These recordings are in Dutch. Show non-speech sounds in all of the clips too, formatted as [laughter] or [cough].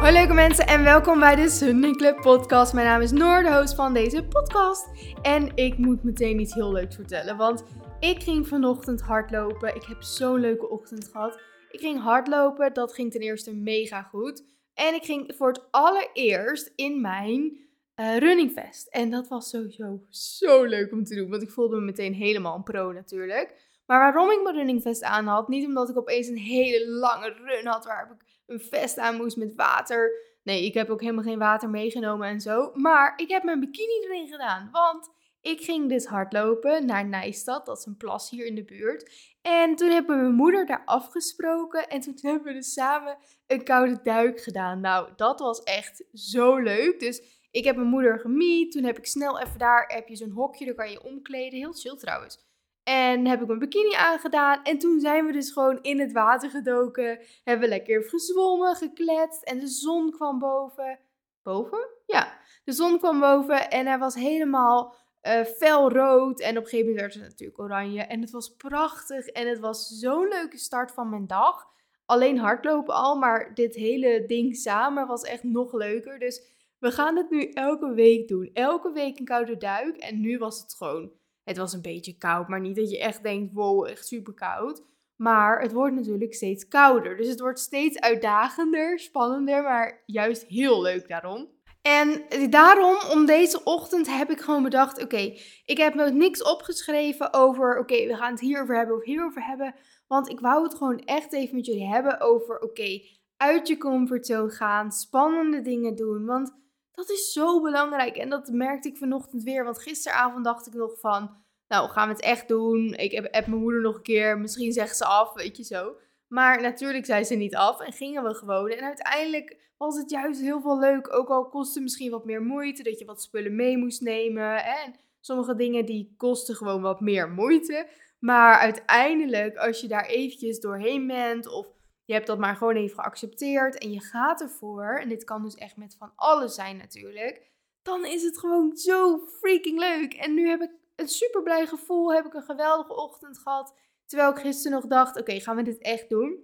Hoi leuke mensen en welkom bij de Sunday Club podcast. Mijn naam is Noor, de host van deze podcast. En ik moet meteen iets heel leuks vertellen, want ik ging vanochtend hardlopen. Ik heb zo'n leuke ochtend gehad. Ik ging hardlopen, dat ging ten eerste mega goed. En ik ging voor het allereerst in mijn uh, running vest. En dat was sowieso zo leuk om te doen, want ik voelde me meteen helemaal een pro natuurlijk. Maar waarom ik mijn running vest aan had, niet omdat ik opeens een hele lange run had waar ik een vest aan moest met water. Nee, ik heb ook helemaal geen water meegenomen en zo. Maar ik heb mijn bikini erin gedaan, want ik ging dus hardlopen naar Nijstad, dat is een plas hier in de buurt. En toen hebben we mijn moeder daar afgesproken en toen [laughs] hebben we dus samen een koude duik gedaan. Nou, dat was echt zo leuk. Dus ik heb mijn moeder gemiet, toen heb ik snel even daar, heb je zo'n hokje, daar kan je omkleden. Heel chill trouwens. En heb ik mijn bikini aangedaan. En toen zijn we dus gewoon in het water gedoken. Hebben we lekker gezwommen, gekletst. En de zon kwam boven. Boven? Ja. De zon kwam boven en hij was helemaal uh, felrood. En op een gegeven moment werd het natuurlijk oranje. En het was prachtig. En het was zo'n leuke start van mijn dag. Alleen hardlopen al, maar dit hele ding samen was echt nog leuker. Dus we gaan het nu elke week doen. Elke week een koude duik. En nu was het gewoon het was een beetje koud, maar niet dat je echt denkt, wow, echt super koud. Maar het wordt natuurlijk steeds kouder. Dus het wordt steeds uitdagender, spannender, maar juist heel leuk daarom. En daarom, om deze ochtend, heb ik gewoon bedacht: oké, ik heb me niks opgeschreven over, oké, we gaan het hierover hebben of hierover hebben. Want ik wou het gewoon echt even met jullie hebben over, oké, uit je comfortzone gaan, spannende dingen doen. Want dat is zo belangrijk. En dat merkte ik vanochtend weer. Want gisteravond dacht ik nog van, nou gaan we het echt doen. Ik heb, mijn moeder nog een keer, misschien zegt ze af, weet je zo. Maar natuurlijk zei ze niet af en gingen we gewoon. En uiteindelijk was het juist heel veel leuk. Ook al kostte misschien wat meer moeite, dat je wat spullen mee moest nemen. En sommige dingen die kosten gewoon wat meer moeite. Maar uiteindelijk, als je daar eventjes doorheen bent of je hebt dat maar gewoon even geaccepteerd en je gaat ervoor, en dit kan dus echt met van alles zijn natuurlijk, dan is het gewoon zo freaking leuk. En nu heb ik een super blij gevoel, heb ik een geweldige ochtend gehad, terwijl ik gisteren nog dacht, oké, gaan we dit echt doen?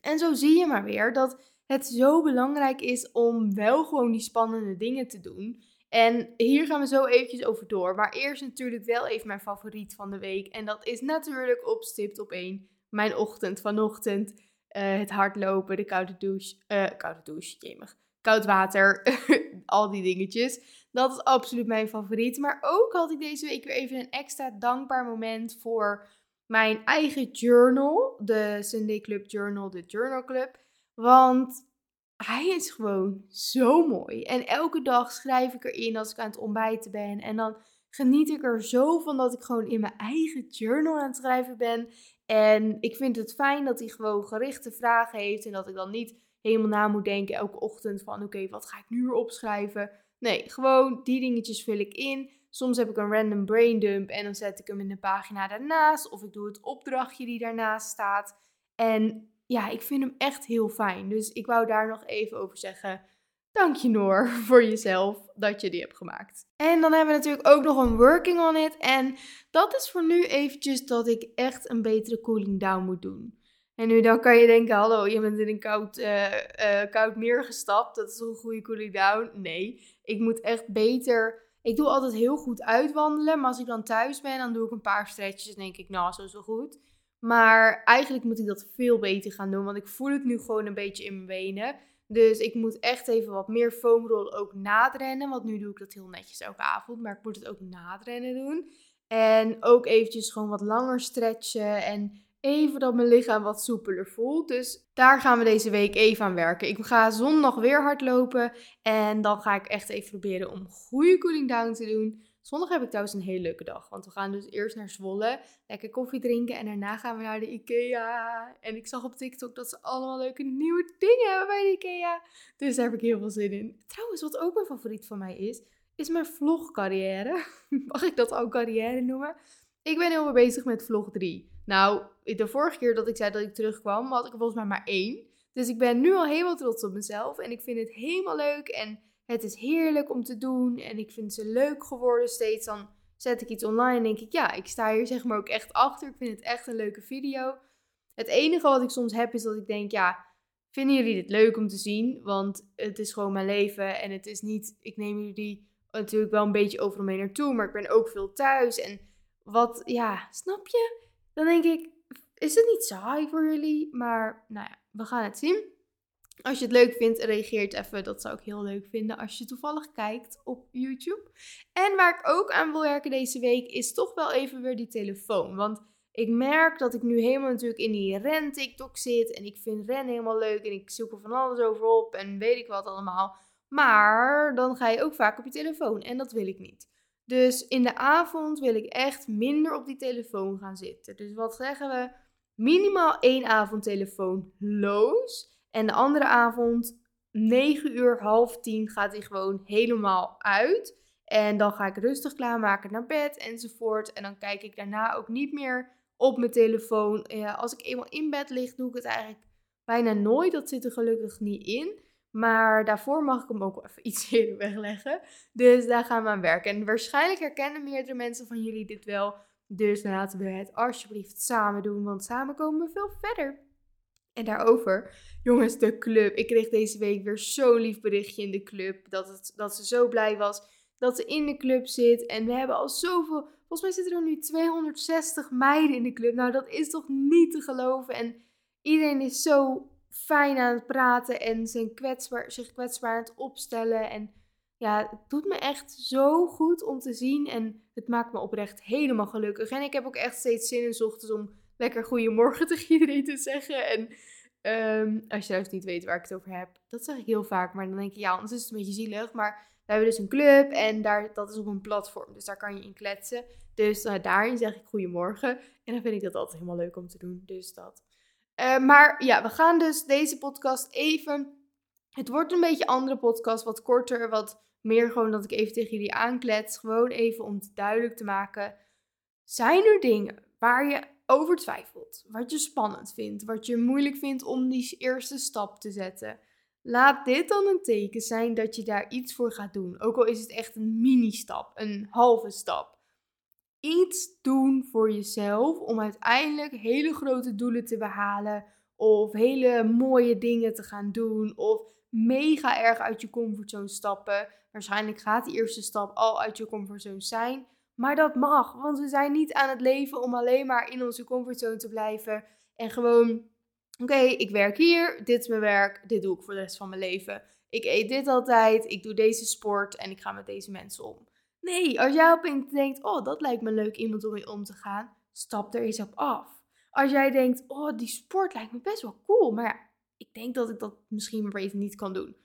En zo zie je maar weer dat het zo belangrijk is om wel gewoon die spannende dingen te doen. En hier gaan we zo eventjes over door. Maar eerst natuurlijk wel even mijn favoriet van de week. En dat is natuurlijk op stipt op één. Mijn ochtend vanochtend. Uh, het hardlopen, de koude douche, uh, koude douche, jemig, koud water, [laughs] al die dingetjes. Dat is absoluut mijn favoriet. Maar ook had ik deze week weer even een extra dankbaar moment voor mijn eigen journal, de Sunday Club Journal, de Journal Club. Want hij is gewoon zo mooi. En elke dag schrijf ik erin als ik aan het ontbijten ben. En dan geniet ik er zo van dat ik gewoon in mijn eigen journal aan het schrijven ben. En ik vind het fijn dat hij gewoon gerichte vragen heeft en dat ik dan niet helemaal na moet denken elke ochtend van oké, wat ga ik nu weer opschrijven? Nee, gewoon die dingetjes vul ik in. Soms heb ik een random brain dump en dan zet ik hem in de pagina daarnaast of ik doe het opdrachtje die daarnaast staat. En ja, ik vind hem echt heel fijn. Dus ik wou daar nog even over zeggen. Dank je Noor [laughs] voor jezelf dat je die hebt gemaakt. En dan hebben we natuurlijk ook nog een working on it. En dat is voor nu eventjes dat ik echt een betere cooling down moet doen. En nu dan kan je denken, hallo, je bent in een koud, uh, uh, koud meer gestapt. Dat is een goede cooling down. Nee, ik moet echt beter... Ik doe altijd heel goed uitwandelen. Maar als ik dan thuis ben, dan doe ik een paar stretches. En denk ik, nou, zo is wel goed. Maar eigenlijk moet ik dat veel beter gaan doen. Want ik voel het nu gewoon een beetje in mijn benen. Dus ik moet echt even wat meer foamrollen ook nadrennen. Want nu doe ik dat heel netjes elke avond. Maar ik moet het ook nadrennen doen. En ook eventjes gewoon wat langer stretchen. En even dat mijn lichaam wat soepeler voelt. Dus daar gaan we deze week even aan werken. Ik ga zondag weer hardlopen. En dan ga ik echt even proberen om goede cooling down te doen. Zondag heb ik trouwens een hele leuke dag. Want we gaan dus eerst naar Zwolle, lekker koffie drinken. En daarna gaan we naar de IKEA. En ik zag op TikTok dat ze allemaal leuke nieuwe dingen hebben bij de IKEA. Dus daar heb ik heel veel zin in. Trouwens, wat ook een favoriet van mij is, is mijn vlogcarrière. [laughs] Mag ik dat ook carrière noemen? Ik ben heel bezig met vlog 3. Nou, de vorige keer dat ik zei dat ik terugkwam, had ik volgens mij maar één. Dus ik ben nu al helemaal trots op mezelf. En ik vind het helemaal leuk. En het is heerlijk om te doen en ik vind ze leuk geworden steeds. Dan zet ik iets online en denk ik, ja, ik sta hier zeg maar ook echt achter. Ik vind het echt een leuke video. Het enige wat ik soms heb is dat ik denk, ja, vinden jullie dit leuk om te zien? Want het is gewoon mijn leven en het is niet, ik neem jullie natuurlijk wel een beetje overal mee naartoe, maar ik ben ook veel thuis. En wat, ja, snap je? Dan denk ik, is het niet saai voor jullie? Maar nou ja, we gaan het zien. Als je het leuk vindt, reageert even. Dat zou ik heel leuk vinden als je toevallig kijkt op YouTube. En waar ik ook aan wil werken deze week is toch wel even weer die telefoon. Want ik merk dat ik nu helemaal natuurlijk in die ren-TikTok zit. En ik vind ren helemaal leuk. En ik zoek er van alles over op. En weet ik wat allemaal. Maar dan ga je ook vaak op je telefoon. En dat wil ik niet. Dus in de avond wil ik echt minder op die telefoon gaan zitten. Dus wat zeggen we? Minimaal één avond telefoonloos. En de andere avond, 9 uur, half 10, gaat hij gewoon helemaal uit. En dan ga ik rustig klaarmaken naar bed enzovoort. En dan kijk ik daarna ook niet meer op mijn telefoon. Ja, als ik eenmaal in bed lig, doe ik het eigenlijk bijna nooit. Dat zit er gelukkig niet in. Maar daarvoor mag ik hem ook even [laughs] iets eerder wegleggen. Dus daar gaan we aan werken. En waarschijnlijk herkennen meerdere mensen van jullie dit wel. Dus laten we het alsjeblieft samen doen, want samen komen we veel verder. En daarover, jongens, de club. Ik kreeg deze week weer zo'n lief berichtje in de club. Dat, het, dat ze zo blij was dat ze in de club zit. En we hebben al zoveel. Volgens mij zitten er nu 260 meiden in de club. Nou, dat is toch niet te geloven. En iedereen is zo fijn aan het praten en zijn kwetsbaar, zich kwetsbaar aan het opstellen. En ja, het doet me echt zo goed om te zien. En het maakt me oprecht helemaal gelukkig. En ik heb ook echt steeds zin in ochtends om lekker goedemorgen [laughs] tegen iedereen te zeggen. En um, als je juist niet weet waar ik het over heb, dat zeg ik heel vaak. Maar dan denk je, ja, anders is het een beetje zielig. Maar we hebben dus een club en daar, dat is op een platform. Dus daar kan je in kletsen. Dus uh, daarin zeg ik goedemorgen. En dan vind ik dat altijd helemaal leuk om te doen. Dus dat. Uh, maar ja, we gaan dus deze podcast even. Het wordt een beetje een andere podcast, wat korter, wat meer gewoon dat ik even tegen jullie aanklets. Gewoon even om het duidelijk te maken. Zijn er dingen waar je over twijfelt, wat je spannend vindt, wat je moeilijk vindt om die eerste stap te zetten? Laat dit dan een teken zijn dat je daar iets voor gaat doen. Ook al is het echt een mini-stap, een halve stap. Iets doen voor jezelf om uiteindelijk hele grote doelen te behalen. Of hele mooie dingen te gaan doen. Of mega erg uit je comfortzone stappen. Waarschijnlijk gaat die eerste stap al uit je comfortzone zijn. Maar dat mag, want we zijn niet aan het leven om alleen maar in onze comfortzone te blijven. En gewoon, oké, ik werk hier, dit is mijn werk, dit doe ik voor de rest van mijn leven. Ik eet dit altijd, ik doe deze sport en ik ga met deze mensen om. Nee, als jij opeens denkt, oh, dat lijkt me leuk iemand om mee om te gaan, stap er eens op af. Als jij denkt, oh, die sport lijkt me best wel cool, maar ik denk dat ik dat misschien maar even niet kan doen.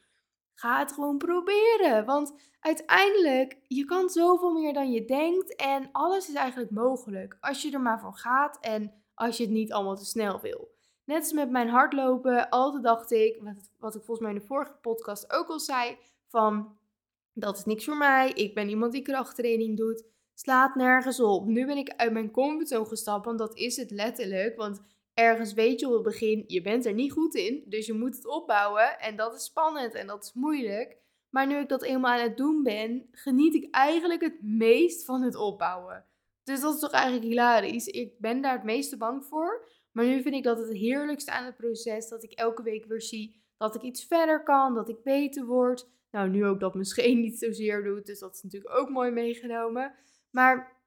Ga het gewoon proberen. Want uiteindelijk, je kan zoveel meer dan je denkt. En alles is eigenlijk mogelijk. Als je er maar voor gaat en als je het niet allemaal te snel wil. Net als met mijn hardlopen. Altijd dacht ik, wat, ik volgens mij in de vorige podcast ook al zei. Van, dat is niks voor mij. Ik ben iemand die krachttraining doet. Slaat nergens op. Nu ben ik uit mijn comfortzone gestapt. Want dat is het letterlijk. Want ergens weet je op het begin, je bent er niet goed in, dus je moet het opbouwen en dat is spannend en dat is moeilijk. Maar nu ik dat eenmaal aan het doen ben, geniet ik eigenlijk het meest van het opbouwen. Dus dat is toch eigenlijk hilarisch. Ik ben daar het meeste bang voor. Maar nu vind ik dat het heerlijkste aan het proces dat ik elke week weer zie dat ik iets verder kan, dat ik beter word. Nou, nu ook dat mijn scheen [laughs] niet zozeer doet, dus dat is natuurlijk ook mooi meegenomen. Maar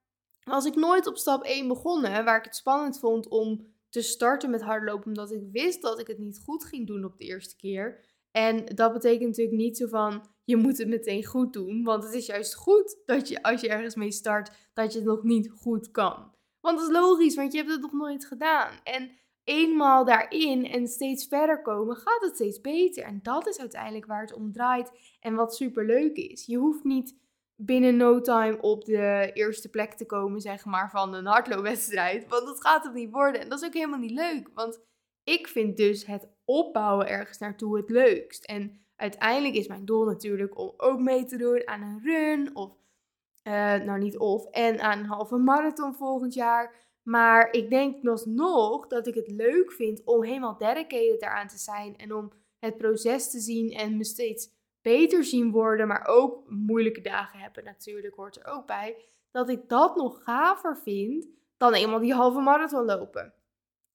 als ik nooit op stap 1 begonnen, waar ik het spannend vond om te starten met hardlopen, omdat ik wist dat ik het niet goed ging doen op de eerste keer. En dat betekent natuurlijk niet zo van je moet het meteen goed doen, want het is juist goed dat je als je ergens mee start, dat je het nog niet goed kan. Want dat is logisch, want je hebt het nog nooit gedaan. En eenmaal daarin en steeds verder komen, gaat het steeds beter. En dat is uiteindelijk waar het om draait en wat super leuk is. Je hoeft niet binnen no time op de eerste plek te komen, zeg maar, van een hardloopwedstrijd. Want dat gaat het niet worden. En dat is ook helemaal niet leuk. Want ik vind dus het opbouwen ergens naartoe het leukst. En uiteindelijk is mijn doel natuurlijk om ook mee te doen aan een run. Of, uh, nou niet of, en aan een halve marathon volgend jaar. Maar ik denk nog dat ik het leuk vind om helemaal dedicated eraan te zijn. En om het proces te zien en me steeds beter zien worden, maar ook moeilijke dagen hebben natuurlijk, hoort er ook bij. Dat ik dat nog gaver vind dan eenmaal die halve marathon lopen.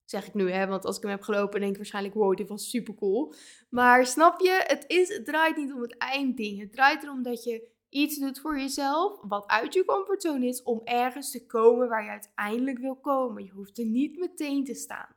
Zeg ik nu, hè? Want als ik hem heb gelopen, denk ik waarschijnlijk: wow, dit was super cool. Maar snap je, het, is, het draait niet om het eindding. Het draait erom dat je iets doet voor jezelf, wat uit je comfortzone is, om ergens te komen waar je uiteindelijk wil komen. Je hoeft er niet meteen te staan.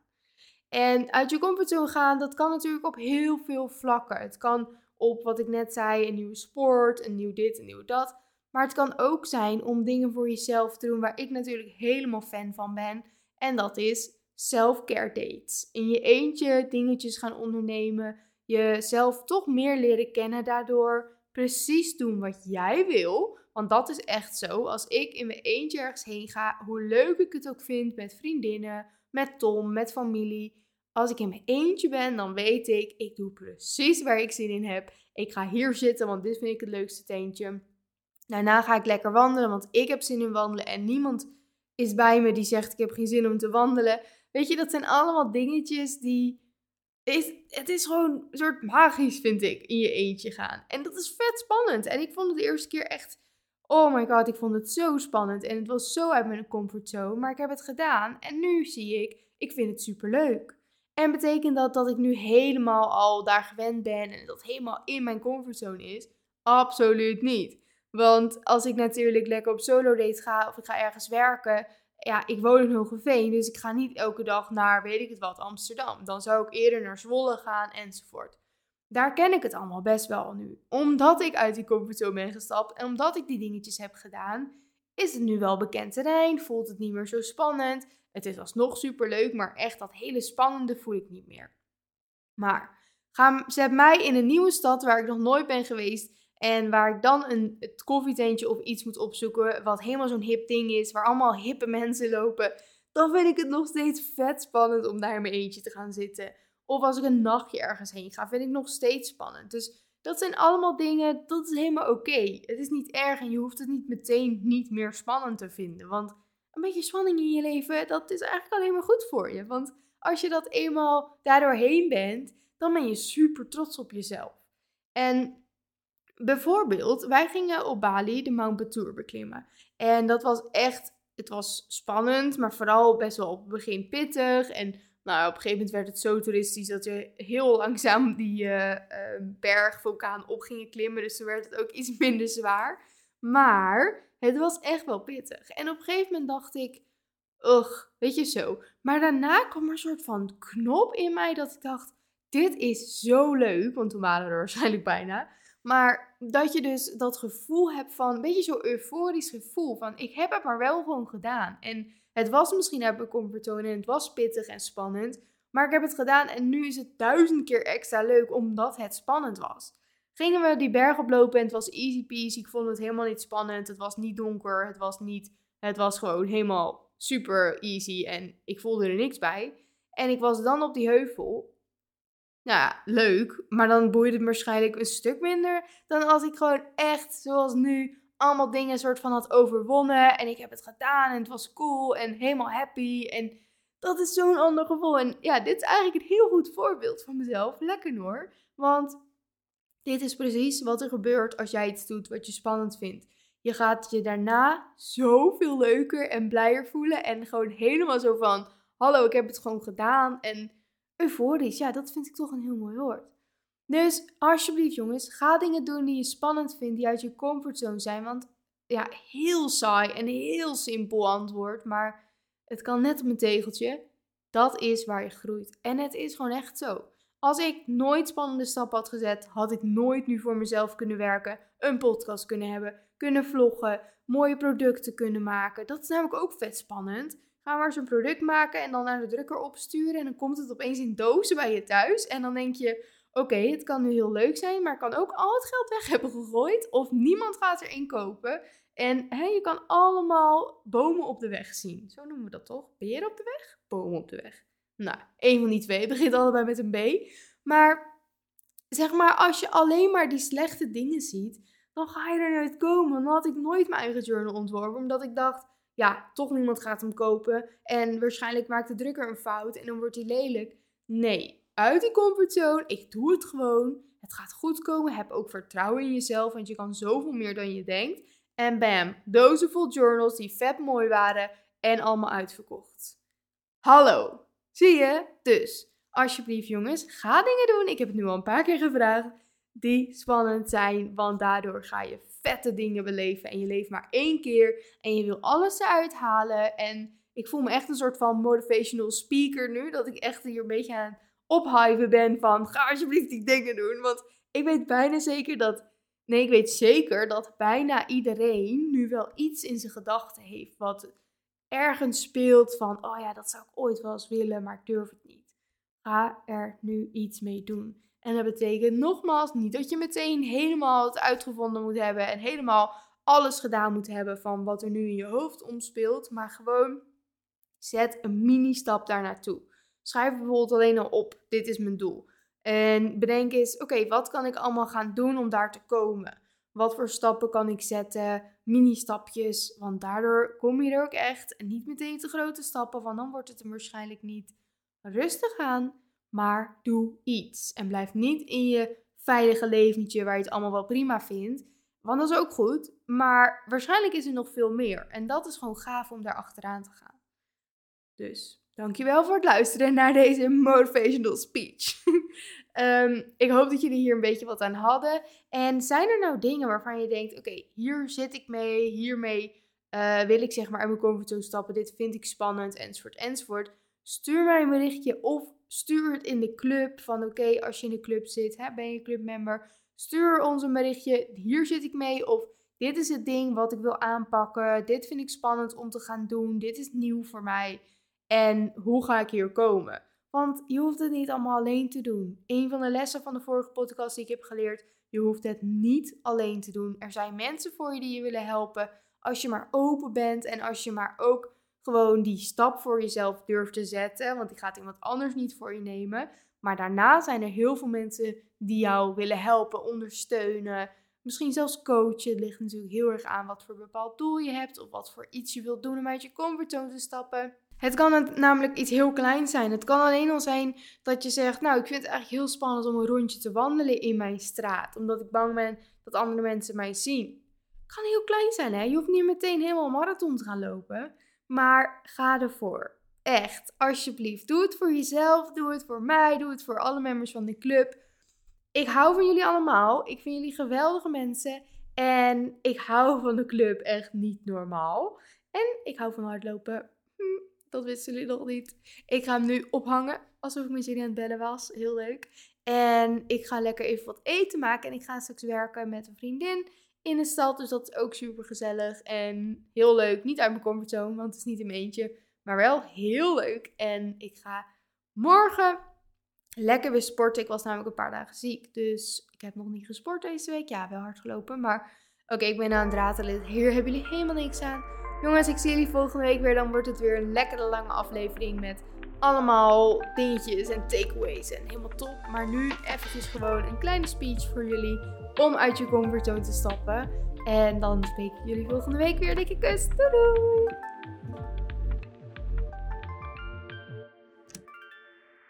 En uit je comfortzone gaan, dat kan natuurlijk op heel veel vlakken. Het kan op wat ik net zei, een nieuwe sport, een nieuw dit, een nieuw dat. Maar het kan ook zijn om dingen voor jezelf te doen waar ik natuurlijk helemaal fan van ben. En dat is self-care dates. In je eentje dingetjes gaan ondernemen. Jezelf toch meer leren kennen daardoor. Precies doen wat jij wil. Want dat is echt zo. Als ik in mijn eentje ergens heen ga, hoe leuk ik het ook vind met vriendinnen, met Tom, met familie. Als ik in mijn eentje ben, dan weet ik, ik doe precies waar ik zin in heb. Ik ga hier zitten, want dit vind ik het leukste teentje. Daarna ga ik lekker wandelen, want ik heb zin in wandelen en niemand is bij me die zegt ik heb geen zin om te wandelen. Weet je, dat zijn allemaal dingetjes die. Is, het is gewoon een soort magisch, vind ik, in je eentje gaan. En dat is vet spannend. En ik vond het de eerste keer echt. Oh my god, ik vond het zo spannend. En het was zo uit mijn comfortzone. Maar ik heb het gedaan. En nu zie ik, ik vind het super leuk. En betekent dat dat ik nu helemaal al daar gewend ben en dat helemaal in mijn comfortzone is? Absoluut niet. Want als ik natuurlijk lekker op solo date ga of ik ga ergens werken, ja, ik woon in Hogeveen, dus ik ga niet elke dag naar, weet ik het wat, Amsterdam. Dan zou ik eerder naar Zwolle gaan enzovoort. Daar ken ik het allemaal best wel nu. Omdat ik uit die comfortzone ben gestapt en omdat ik die dingetjes heb gedaan, is het nu wel bekend terrein, voelt het niet meer zo spannend. Het is alsnog super leuk, maar echt dat hele spannende voel ik niet meer. Maar ga, zet mij in een nieuwe stad waar ik nog nooit ben geweest en waar ik dan een het koffietentje of iets moet opzoeken, wat helemaal zo'n hip ding is, waar allemaal hippe mensen lopen, dan vind ik het nog steeds vet spannend om daar in mijn eentje te gaan zitten. Of als ik een nachtje ergens heen ga, vind ik nog steeds spannend. Dus dat zijn allemaal dingen, dat is helemaal oké. Het is niet erg en je hoeft het niet meteen niet meer spannend te vinden. Want een beetje spanning in je leven, dat is eigenlijk alleen maar goed voor je. Want als je dat eenmaal daardoorheen bent, dan ben je super trots op jezelf. En bijvoorbeeld, wij gingen op Bali de Mount Batur beklimmen. En dat was echt, het was spannend, maar vooral best wel op het begin pittig. En nou, op een gegeven moment werd het zo toeristisch dat je heel langzaam die uh, bergvulkaan op gingen klimmen. Dus toen werd het ook iets [laughs] minder zwaar. Maar het was echt wel pittig. En op een gegeven moment dacht ik, ugh, weet je zo. Maar daarna kwam er een soort van knop in mij dat ik dacht, dit is zo leuk. Want toen waren we er waarschijnlijk bijna. Maar dat je dus dat gevoel hebt van, een beetje zo'n euforisch gevoel van, ik heb het maar wel gewoon gedaan. En het was misschien uit mijn comfortzone en het was pittig en spannend. Maar ik heb het gedaan en nu is het duizend keer extra leuk omdat het spannend was. Gingen we die berg oplopen en het was easy peasy. Ik vond het helemaal niet spannend. Het was niet donker. Het was niet. Het was gewoon helemaal super easy en ik voelde er niks bij. En ik was dan op die heuvel. Nou ja, leuk. Maar dan boeide het waarschijnlijk een stuk minder dan als ik gewoon echt, zoals nu, allemaal dingen soort van had overwonnen. En ik heb het gedaan en het was cool en helemaal happy. En dat is zo'n ander gevoel. En ja, dit is eigenlijk een heel goed voorbeeld van mezelf. Lekker hoor. Want dit is precies wat er gebeurt als jij iets doet wat je spannend vindt. Je gaat je daarna zoveel leuker en blijer voelen. En gewoon helemaal zo van: Hallo, ik heb het gewoon gedaan. En euforisch, ja, dat vind ik toch een heel mooi woord. Dus alsjeblieft, jongens, ga dingen doen die je spannend vindt, die uit je comfortzone zijn. Want ja, heel saai en heel simpel antwoord, maar het kan net op een tegeltje. Dat is waar je groeit. En het is gewoon echt zo. Als ik nooit spannende stappen had gezet, had ik nooit nu voor mezelf kunnen werken, een podcast kunnen hebben, kunnen vloggen, mooie producten kunnen maken. Dat is namelijk ook vet spannend. Ga maar zo'n product maken en dan naar de drukker opsturen en dan komt het opeens in dozen bij je thuis. En dan denk je, oké, het kan nu heel leuk zijn, maar kan ook al het geld weg hebben gegooid of niemand gaat erin kopen. En hè, je kan allemaal bomen op de weg zien. Zo noemen we dat toch? Beer op de weg? Bomen op de weg. Nou, één van die twee. Het [laughs] begint allebei met een B. Maar zeg maar, als je alleen maar die slechte dingen ziet, dan ga je er nooit komen. Dan had ik nooit mijn eigen journal ontworpen, omdat ik dacht, ja, toch niemand gaat hem kopen. En waarschijnlijk maakt de drukker een fout en dan wordt hij lelijk. Nee, uit die comfortzone. Ik doe het gewoon. Het gaat goed komen. Heb ook vertrouwen in jezelf, want je kan zoveel meer dan je denkt. En bam, dozen vol journals die vet mooi waren en allemaal uitverkocht. Hallo, Zie je? Dus, alsjeblieft jongens, ga dingen doen. Ik heb het nu al een paar keer gevraagd. Die spannend zijn, want daardoor ga je vette dingen beleven. En je leeft maar één keer en je wil alles eruit halen. En ik voel me echt een soort van motivational speaker nu. Dat ik echt hier een beetje aan ophypen ben van ga alsjeblieft die dingen doen. Want ik weet bijna zeker dat Nee, ik weet zeker dat bijna iedereen nu wel iets in zijn gedachten heeft. Wat ergens speelt van, oh ja, dat zou ik ooit wel eens willen, maar ik durf het niet. Ga er nu iets mee doen. En dat betekent nogmaals niet dat je meteen helemaal het uitgevonden moet hebben en helemaal alles gedaan moet hebben van wat er nu in je hoofd omspeelt, maar gewoon zet een mini-stap daar naartoe. Schrijf bijvoorbeeld alleen al op: dit is mijn doel. En bedenk eens, oké, wat kan ik allemaal gaan doen om daar te komen? Wat voor stappen kan ik zetten? Mini-stapjes, want daardoor kom je er ook echt. En niet meteen te grote stappen, want dan wordt het er waarschijnlijk niet. Rustig aan, maar doe iets. En blijf niet in je veilige leventje waar je het allemaal wel prima vindt. Want dat is ook goed, maar waarschijnlijk is er nog veel meer. En dat is gewoon gaaf om daar achteraan te gaan. Dus Dankjewel voor het luisteren naar deze motivational speech. [laughs] Ehm, ik hoop dat jullie hier een beetje wat aan hadden. En zijn er nou dingen waarvan je denkt: oké, hier zit ik mee, hiermee uh, wil ik zeg maar uit mijn comfortzone stappen, dit vind ik spannend, enzovoort, enzovoort. Stuur mij een berichtje of stuur het in de club van oké, als je in de club zit, hè, ben je clubmember, stuur ons een berichtje, hier zit ik mee of dit is het ding wat ik wil aanpakken, dit vind ik spannend om te gaan doen, dit is nieuw voor mij. En hoe ga ik hier komen? Want je hoeft het niet allemaal alleen te doen. Een van de lessen van de vorige podcast die ik heb geleerd, je hoeft het niet alleen te doen. Er zijn mensen voor je die je willen helpen. Als je maar open bent en als je maar ook gewoon die stap voor jezelf durft te zetten. Want die gaat iemand anders niet voor je nemen. Maar daarna zijn er heel veel mensen die jou willen helpen, ondersteunen. Misschien zelfs coachen. Het ligt natuurlijk heel erg aan wat voor bepaald doel je hebt. Of wat voor iets je wilt doen om uit je comfortzone te stappen. Het kan namelijk iets heel kleins zijn. Het kan alleen al zijn dat je zegt, nou, ik vind het eigenlijk heel spannend om een rondje te wandelen in mijn straat, omdat ik bang ben dat andere mensen mij zien. Het kan heel klein zijn, hè? Je hoeft niet meteen helemaal marathon te gaan lopen, maar ga ervoor. Echt, alsjeblieft. Doe het voor jezelf, doe het voor mij, doe het voor alle members van de club. Ik hou van jullie allemaal. Ik vind jullie geweldige mensen. En ik hou van de club echt niet normaal. En ik hou van hardlopen. Dat wisten jullie nog niet. Ik ga hem nu ophangen. Alsof ik met jullie aan het bellen was. Heel leuk. En ik ga lekker even wat eten maken. En ik ga straks werken met een vriendin in de stad. Dus dat is ook super gezellig. En heel leuk. Niet uit mijn comfortzone, want het is niet in mijn eentje. Maar wel heel leuk. En ik ga morgen lekker weer sporten. Ik was namelijk een paar dagen ziek. Dus ik heb nog niet gesport deze week. Ja, wel hard gelopen. Maar oké, ik ben aan het ratelen. Hier hebben jullie helemaal niks aan. Jongens, ik zie jullie volgende week weer. Dan wordt het weer een lekkere lange aflevering met allemaal dingetjes en takeaways en helemaal top. Maar nu eventjes gewoon een kleine speech voor jullie om uit je comfortzone te stappen. En dan spreek ik jullie volgende week weer. Dikke kus. Doei doei!